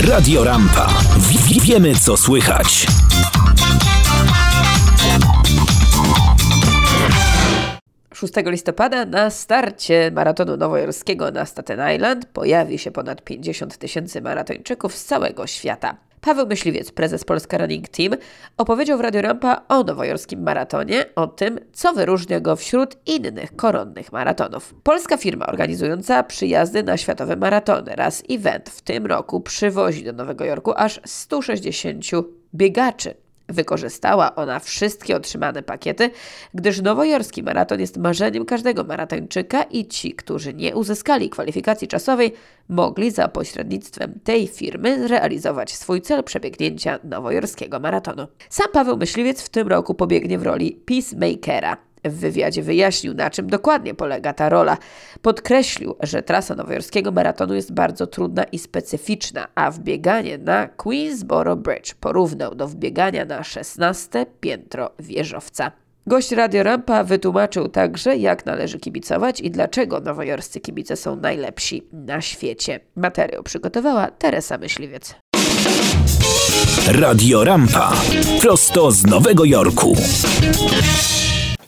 Radio Rampa. Wiemy co słychać. Szóstego listopada na starcie maratonu nowojorskiego na Staten Island pojawi się ponad 50 tysięcy maratończyków z całego świata. Paweł Myśliwiec, prezes Polska Running Team, opowiedział w Radio Rampa o nowojorskim maratonie, o tym, co wyróżnia go wśród innych koronnych maratonów. Polska firma organizująca przyjazdy na światowe maratony raz event w tym roku przywozi do Nowego Jorku aż 160 biegaczy. Wykorzystała ona wszystkie otrzymane pakiety, gdyż nowojorski maraton jest marzeniem każdego maratończyka i ci, którzy nie uzyskali kwalifikacji czasowej, mogli za pośrednictwem tej firmy zrealizować swój cel przebiegnięcia nowojorskiego maratonu. Sam Paweł Myśliwiec w tym roku pobiegnie w roli peacemakera. W wywiadzie wyjaśnił, na czym dokładnie polega ta rola. Podkreślił, że trasa nowojorskiego maratonu jest bardzo trudna i specyficzna, a wbieganie na Queensboro Bridge porównał do wbiegania na 16 piętro wieżowca. Gość Radio Rampa wytłumaczył także, jak należy kibicować i dlaczego nowojorscy kibice są najlepsi na świecie. Materiał przygotowała Teresa Myśliwiec. Radio Rampa. Prosto z Nowego Jorku.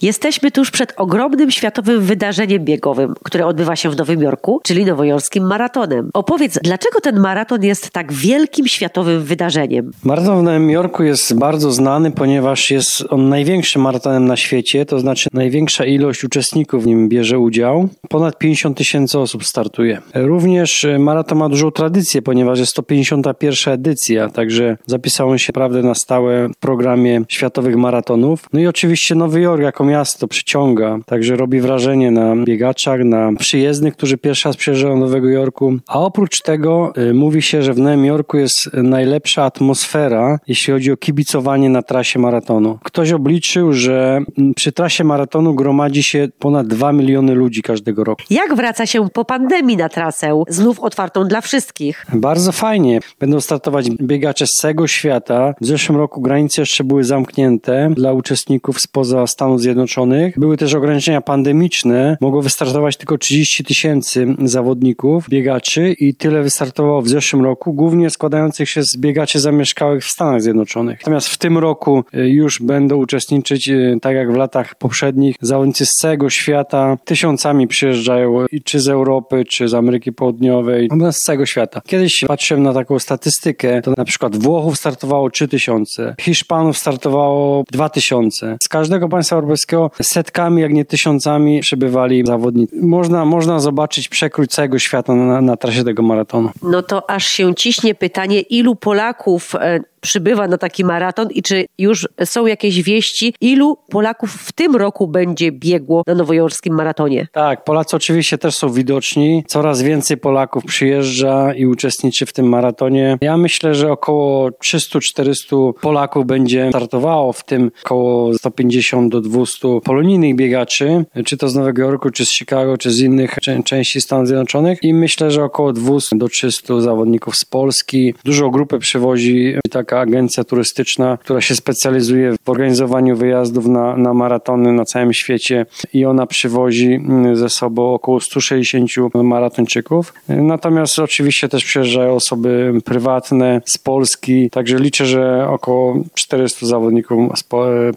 Jesteśmy tuż przed ogromnym światowym wydarzeniem biegowym, które odbywa się w Nowym Jorku, czyli nowojorskim maratonem. Opowiedz, dlaczego ten maraton jest tak wielkim światowym wydarzeniem? Maraton w Nowym Jorku jest bardzo znany, ponieważ jest on największym maratonem na świecie, to znaczy największa ilość uczestników w nim bierze udział. Ponad 50 tysięcy osób startuje. Również maraton ma dużą tradycję, ponieważ jest to 51. edycja, także zapisał się naprawdę na stałe w programie światowych maratonów. No i oczywiście Nowy Jork jako miasto przyciąga, także robi wrażenie na biegaczach, na przyjezdnych, którzy pierwszy raz przyjeżdżają do Nowego Jorku. A oprócz tego y, mówi się, że w Nowym Jorku jest najlepsza atmosfera, jeśli chodzi o kibicowanie na trasie maratonu. Ktoś obliczył, że mm, przy trasie maratonu gromadzi się ponad 2 miliony ludzi każdego roku. Jak wraca się po pandemii na trasę, znów otwartą dla wszystkich? Bardzo fajnie. Będą startować biegacze z całego świata. W zeszłym roku granice jeszcze były zamknięte dla uczestników spoza Stanów Zjednoczonych Zjednoczonych. Były też ograniczenia pandemiczne. Mogło wystartować tylko 30 tysięcy zawodników, biegaczy i tyle wystartowało w zeszłym roku, głównie składających się z biegaczy zamieszkałych w Stanach Zjednoczonych. Natomiast w tym roku y, już będą uczestniczyć, y, tak jak w latach poprzednich, zawodnicy z całego świata. Tysiącami przyjeżdżają czy z Europy, czy z Ameryki Południowej, no z całego świata. Kiedyś patrzyłem na taką statystykę, to na przykład Włochów startowało 3000, Hiszpanów startowało 2000. Z każdego państwa europejskiego setkami, jak nie tysiącami przybywali zawodnicy. Można, można zobaczyć przekrój całego świata na, na trasie tego maratonu. No to aż się ciśnie pytanie, ilu Polaków e, przybywa na taki maraton i czy już są jakieś wieści, ilu Polaków w tym roku będzie biegło na nowojorskim maratonie? Tak, Polacy oczywiście też są widoczni. Coraz więcej Polaków przyjeżdża i uczestniczy w tym maratonie. Ja myślę, że około 300-400 Polaków będzie startowało, w tym około 150 do 200 polonijnych biegaczy, czy to z Nowego Jorku, czy z Chicago, czy z innych części Stanów Zjednoczonych i myślę, że około 200 do 300 zawodników z Polski. Dużą grupę przywozi taka agencja turystyczna, która się specjalizuje w organizowaniu wyjazdów na, na maratony na całym świecie i ona przywozi mm, ze sobą około 160 maratończyków. Natomiast oczywiście też przyjeżdżają osoby prywatne z Polski, także liczę, że około 400 zawodników z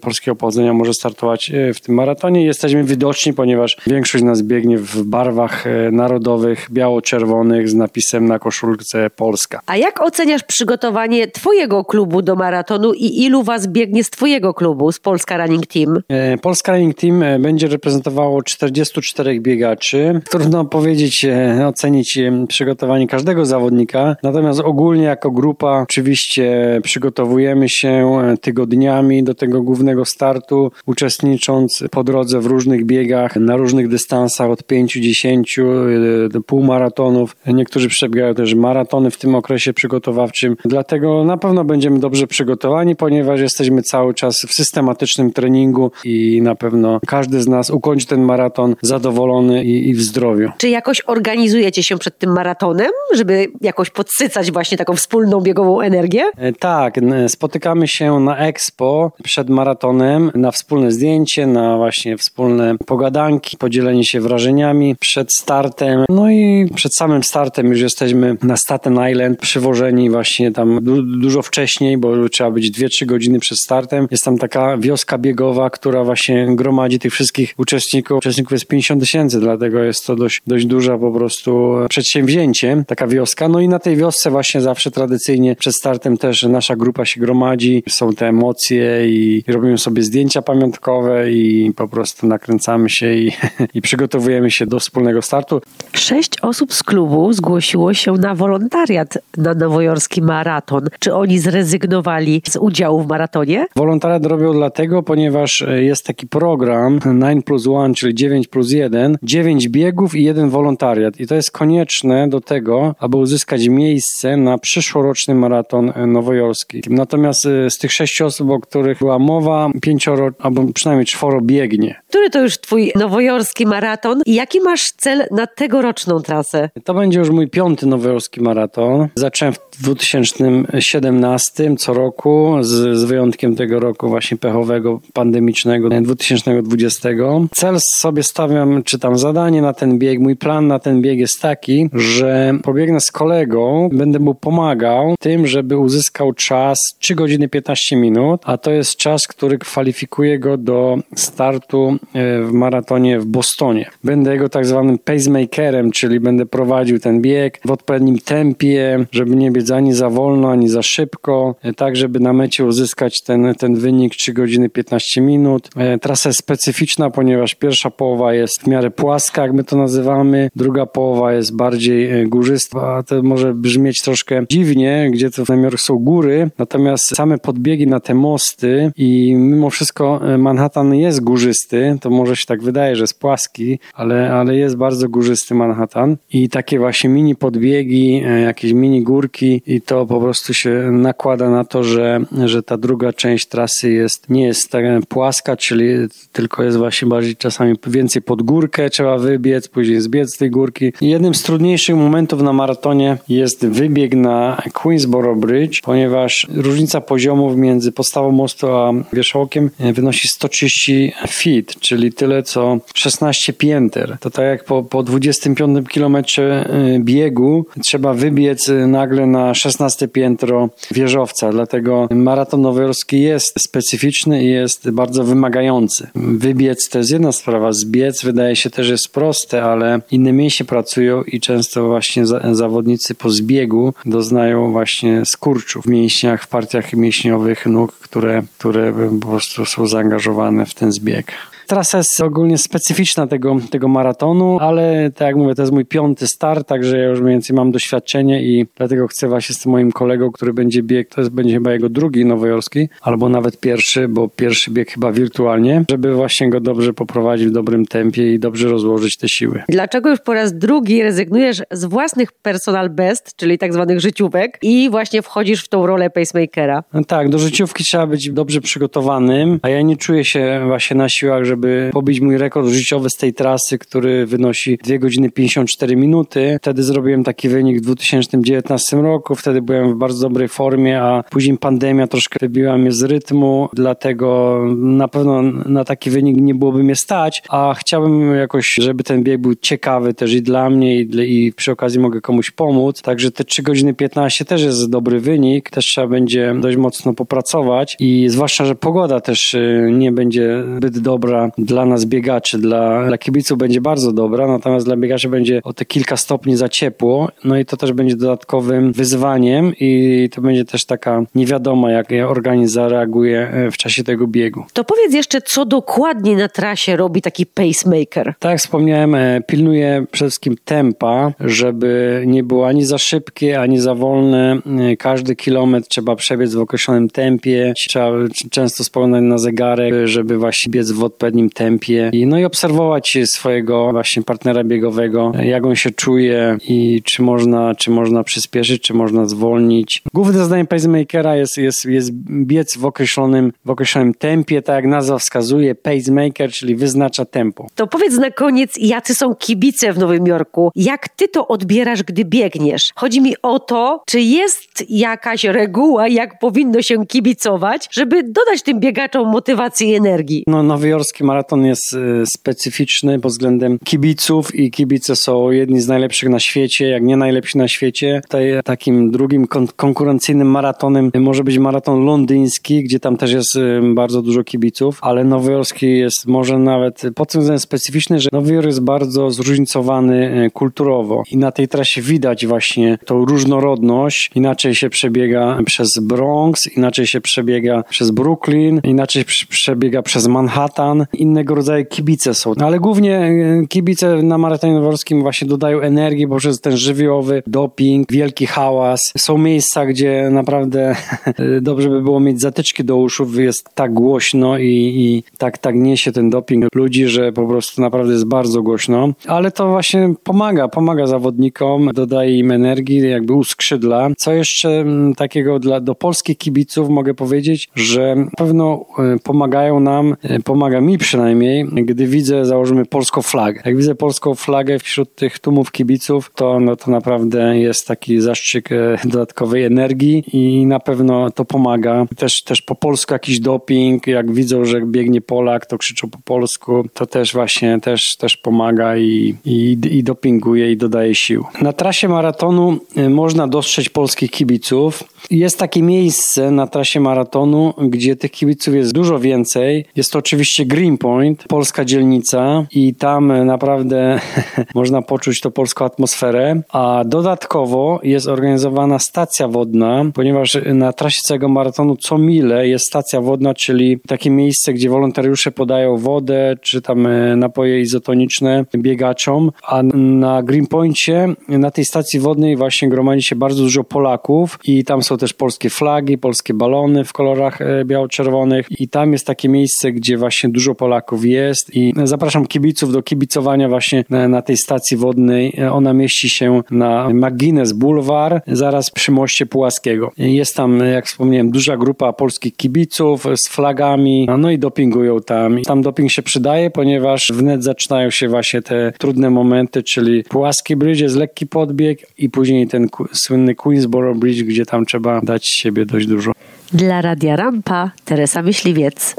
polskiego pochodzenia może startować e, w tym maratonie. Jesteśmy widoczni, ponieważ większość nas biegnie w barwach e, narodowych, biało-czerwonych z napisem na koszulce Polska. A jak oceniasz przygotowanie Twojego klubu do maratonu i ilu was biegnie z twojego klubu, z Polska Running Team? E, Polska Running Team e, będzie reprezentowało 44 biegaczy. Trudno powiedzieć, e, ocenić przygotowanie każdego zawodnika, natomiast ogólnie jako grupa oczywiście przygotowujemy się tygodniami do tego głównego startu, uczestnicząc po drodze w różnych biegach, na różnych dystansach od 5-10 do półmaratonów. Niektórzy przebiegają też maratony w tym okresie przygotowawczym, dlatego na pewno będziemy dobrze przygotowani, ponieważ jesteśmy cały czas w systematycznym treningu i na pewno każdy z nas ukończy ten maraton zadowolony i, i w zdrowiu. Czy jakoś organizujecie się przed tym maratonem, żeby jakoś podsycać właśnie taką wspólną biegową energię? E, Tak, spotykamy się na Expo przed maratonem na wspólne zdjęcie, na właśnie wspólne pogadanki, podzielenie się wrażeniami przed startem. No i przed samym startem już jesteśmy na Staten Island przywożeni właśnie tam du- dużo wcześniej, bo trzeba być 2-3 godziny przed startem. Jest tam taka wioska biegowa, która właśnie gromadzi tych wszystkich uczestników. Uczestników jest 50 tysięcy, dlatego jest to dość, dość duże po prostu przedsięwzięcie, taka wioska. No i na tej wiosce właśnie zawsze tradycyjnie przed startem też nasza grupa się gromadzi, są te emocje i, robimy sobie zdjęcia pamiątkowe i po prostu nakręcamy się i, i przygotowujemy się do wspólnego startu. Sześć osób z klubu zgłosiło się na wolontariat na nowojorski maraton. Czy oni zrezygnowali z udziału w maratonie? Wolontariat robią dlatego, ponieważ e, jest taki program 9 plus 1, czyli 9 plus 1, 9 biegów i jeden wolontariat. I to jest konieczne do tego, aby uzyskać miejsce na przyszłoroczny maraton e, nowojorski. Natomiast e, z tych sześciu osób, o których była mowa, pięcioro albo przynajmniej czworo biegnie. Który to już twój nowojorski maraton i jaki masz cel na tegoroczną trasę? To będzie już mój piąty nowojorski maraton. Zacząłem w 2017 co roku, z, z wyjątkiem tego roku właśnie pechowego, pandemicznego 2020. Cel sobie stawiam, czy tam zadanie na ten bieg, mój plan na ten bieg jest taki, że pobiegnę z kolegą, będę mu pomagał tym, żeby uzyskał czas 3 godziny 15 minut, a to jest czas, który kwalifikuje go do startu e, w maratonie w Bostonie. Będę jego tak zwanym pacemakerem, czyli będę prowadził ten bieg w odpowiednim tempie, żeby nie biec ani za wolno, ani za szybko, e, tak żeby na mecie uzyskać ten, ten wynik 3 godziny 15 minut. E, Trasa jest specyficzna, ponieważ pierwsza połowa jest w miarę płaska, jak my to nazywamy, druga połowa jest bardziej e, górzysta, to może brzmieć troszkę dziwnie, gdzie to w namiarach są góry, natomiast same podbiegi na te mosty i mimo wszystko Manhattan jest górzysty, to może się tak wydaje, że jest płaski, ale, ale jest bardzo górzysty Manhattan i takie właśnie mini podbiegi, jakieś mini górki i to po prostu się nakłada na to, że, że ta druga część trasy jest, nie jest tak płaska, czyli tylko jest właśnie bardziej czasami więcej pod górkę trzeba wybiec, później zbiec z tej górki. Jednym z trudniejszych momentów na maratonie jest wybieg na Queensboro Bridge, ponieważ różnica poziomów między podstawą mostu a wierzchołkiem wynosi 130 feet, czyli tyle co 16 pięter. To tak jak po, po 25 kilometrze e, biegu trzeba wybiec nagle na 16 piętro wieżowca, dlatego maraton nowojorski jest specyficzny i jest bardzo wymagający. Wybiec to jest jedna sprawa, zbiec wydaje się też jest proste, ale inne mięśnie pracują i często właśnie za, zawodnicy po zbiegu doznają właśnie skurczu w mięśniach, w partiach mięśniowych nóg, które, które po prostu są zaangażowane w ten zbieg. Trasa jest ogólnie specyficzna tego, tego maratonu, ale tak jak mówię, to jest mój piąty start, także ja już mniej więcej mam doświadczenie i dlatego chcę właśnie z tym moim kolegą, który będzie bieg, to jest, będzie chyba jego drugi nowojorski, albo nawet pierwszy, bo pierwszy bieg chyba wirtualnie, żeby właśnie go dobrze poprowadzić w dobrym tempie i dobrze rozłożyć te siły. Dlaczego już po raz drugi rezygnujesz z własnych personal best, czyli tak zwanych życiówek i właśnie wchodzisz w tą rolę pacemakera? No tak, do życiówki trzeba być dobrze przygotowanym, a ja nie czuję się właśnie na siłach, żeby pobić mój rekord życiowy z tej trasy, który wynosi 2 godziny 54 minuty. Wtedy zrobiłem taki wynik w 2019 roku, wtedy byłem w bardzo dobrej formie, a później pandemia troszkę wybiła mnie z rytmu, dlatego na pewno na taki wynik nie byłoby mnie stać, a chciałbym jakoś, żeby ten bieg był ciekawy też i dla mnie i, dla, i przy okazji mogę komuś pomóc, także te 3 godziny 15 też jest dobry wynik, też trzeba będzie dość mocno popracować. I zwłaszcza, że pogoda też y, nie będzie zbyt dobra dla nas biegaczy, dla, dla kibiców będzie bardzo dobra, natomiast dla biegaczy będzie o te kilka stopni za ciepło, no i to też będzie dodatkowym wyzwaniem i to będzie też taka niewiadoma, jak organizm zareaguje e, w czasie tego biegu. To powiedz jeszcze, co dokładnie na trasie robi taki pacemaker? Tak jak wspomniałem, e, pilnuję przede wszystkim tempa, żeby nie było ani za szybkie, ani za wolne. E, Każdy kilometr trzeba przebiec w określonym tempie. Trzeba często spoglądać na zegarek, żeby właśnie biec w odpowiednim odpowiednim tempie i, no i obserwować swojego właśnie partnera biegowego, jak on się czuje i czy można, czy można przyspieszyć, czy można zwolnić. Główne zadanie pacemakera jest, jest, jest biec w określonym, w określonym tempie, tak jak nazwa wskazuje, pacemaker, czyli wyznacza tempo. To powiedz na koniec, jacy są kibice w Nowym Jorku? Jak ty to odbierasz, gdy biegniesz? Chodzi mi o to, czy jest jakaś reguła, jak powinno się kibicować, żeby dodać tym biegaczom motywacji i energii? No, nowojorski maraton jest y, specyficzny pod względem kibiców i kibice są jedni z najlepszych na świecie, jak nie najlepsi na świecie. Tutaj takim drugim kon konkurencyjnym maratonem może być maraton londyński, gdzie tam też jest y, bardzo dużo kibiców, ale nowojorski jest może nawet pod tym względem specyficzny, że Nowy Jork jest bardzo zróżnicowany y, kulturowo i na tej trasie widać właśnie tą różnorodność. Inaczej się przebiega przez Bronx, inaczej się przebiega przez Brooklyn, inaczej przebiega przez Manhattan. Innego rodzaju kibice są. No ale głównie e, kibice na maratonie noworskim właśnie dodają energii poprzez ten żywiołowy doping, wielki hałas. Są miejsca, gdzie naprawdę dobrze by było mieć zatyczki do uszów. Jest tak głośno i, i tak, tak niesie ten doping ludzi, że po prostu naprawdę jest bardzo głośno. Ale to właśnie pomaga, pomaga zawodnikom, dodaje im energii, jakby uskrzydla. Co jeszcze takiego dla, do polskich kibiców mogę powiedzieć, że na pewno e, pomagają nam, e, pomaga mi przynajmniej, gdy widzę, załóżmy, polską flagę. Jak widzę polską flagę wśród tych tłumów kibiców, to, no, to naprawdę jest taki zastrzyk e, dodatkowej energii i na pewno to pomaga. Też, też po polsku jakiś doping, jak widzą, że biegnie Polak, to krzyczą po polsku, to też właśnie też, też pomaga i, i, i dopinguje i dodaje sił. Na trasie maratonu można dostrzec polskich kibiców. Jest takie miejsce na trasie maratonu, gdzie tych kibiców jest dużo więcej. Jest to oczywiście Greenpoint, polska dzielnica i tam naprawdę można poczuć to polską atmosferę, a dodatkowo jest organizowana stacja wodna, ponieważ na trasie całego maratonu co mile jest stacja wodna, czyli takie miejsce, gdzie wolontariusze podają wodę, czy tam e, napoje izotoniczne biegaczom, a na Greenpointie, na tej stacji wodnej właśnie gromadzi się bardzo dużo Polaków i tam są też polskie flagi, polskie balony w kolorach e, biało-czerwonych. I tam jest takie miejsce, gdzie właśnie dużo Polaków jest i zapraszam kibiców do kibicowania właśnie na, tej stacji wodnej. Ona mieści się na McGuinness Boulevard, zaraz przy moście Pułaskiego. Jest tam, jak wspomniałem, duża grupa polskich kibiców z flagami, no i dopingują tam. Tam doping się przydaje, ponieważ wnet zaczynają się właśnie te trudne momenty, czyli Pułaski Bridge jest lekki podbieg i później ten słynny Queensboro Bridge, gdzie tam trzeba dać siebie dość dużo. Dla Radia Rampa Teresa Myśliwiec.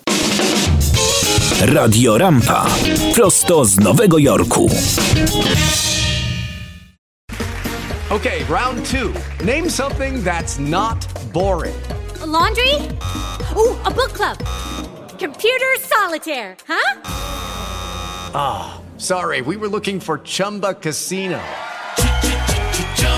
Radio Rampa. Prosto z Nowego Jorku. Okay, round two. Name something that's not boring. A laundry? Ooh, a book club. Computer solitaire, huh? Ah, oh, sorry. We were looking for Chumba Casino.